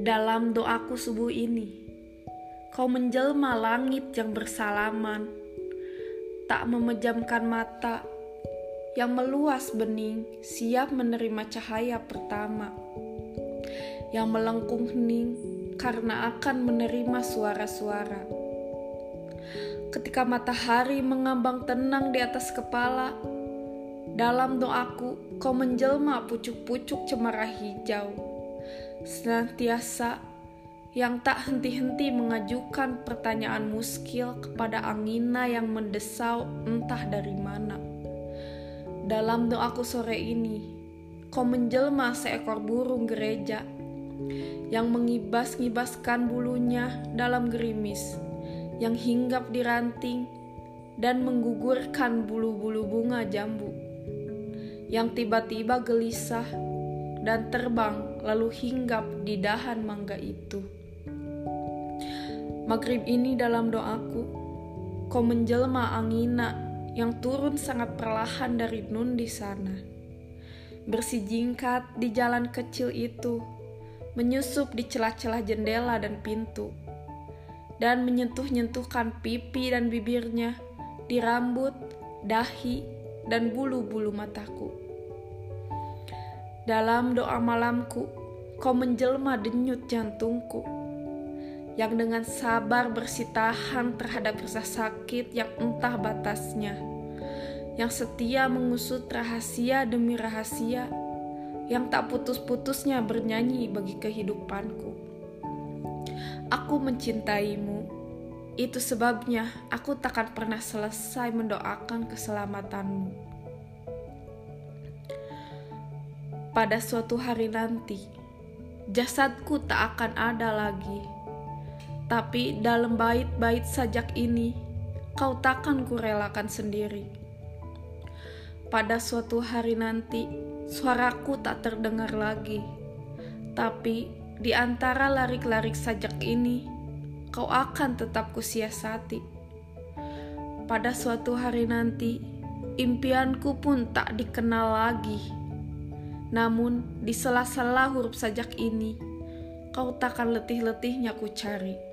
Dalam doaku subuh ini, kau menjelma langit yang bersalaman, tak memejamkan mata yang meluas bening, siap menerima cahaya pertama, yang melengkung hening karena akan menerima suara-suara. Ketika matahari mengambang tenang di atas kepala, dalam doaku kau menjelma pucuk-pucuk cemara hijau senantiasa yang tak henti-henti mengajukan pertanyaan muskil kepada angina yang mendesau entah dari mana. Dalam doaku sore ini, kau menjelma seekor burung gereja yang mengibas-ngibaskan bulunya dalam gerimis, yang hinggap di ranting dan menggugurkan bulu-bulu bunga jambu, yang tiba-tiba gelisah dan terbang lalu hinggap di dahan mangga itu. Maghrib ini dalam doaku, kau menjelma angina yang turun sangat perlahan dari nun di sana. Bersijingkat di jalan kecil itu, menyusup di celah-celah jendela dan pintu, dan menyentuh-nyentuhkan pipi dan bibirnya di rambut, dahi, dan bulu-bulu mataku. Dalam doa malamku, kau menjelma denyut jantungku yang dengan sabar bersitahan terhadap rasa sakit yang entah batasnya, yang setia mengusut rahasia demi rahasia, yang tak putus-putusnya bernyanyi bagi kehidupanku. Aku mencintaimu, itu sebabnya aku takkan pernah selesai mendoakan keselamatanmu. Pada suatu hari nanti, jasadku tak akan ada lagi. Tapi dalam bait-bait sajak ini, kau takkan kurelakan sendiri. Pada suatu hari nanti, suaraku tak terdengar lagi. Tapi di antara larik-larik sajak ini, kau akan tetap kusiasati. Pada suatu hari nanti, impianku pun tak dikenal lagi namun, di sela-sela huruf sajak ini, kau takkan letih-letihnya ku cari.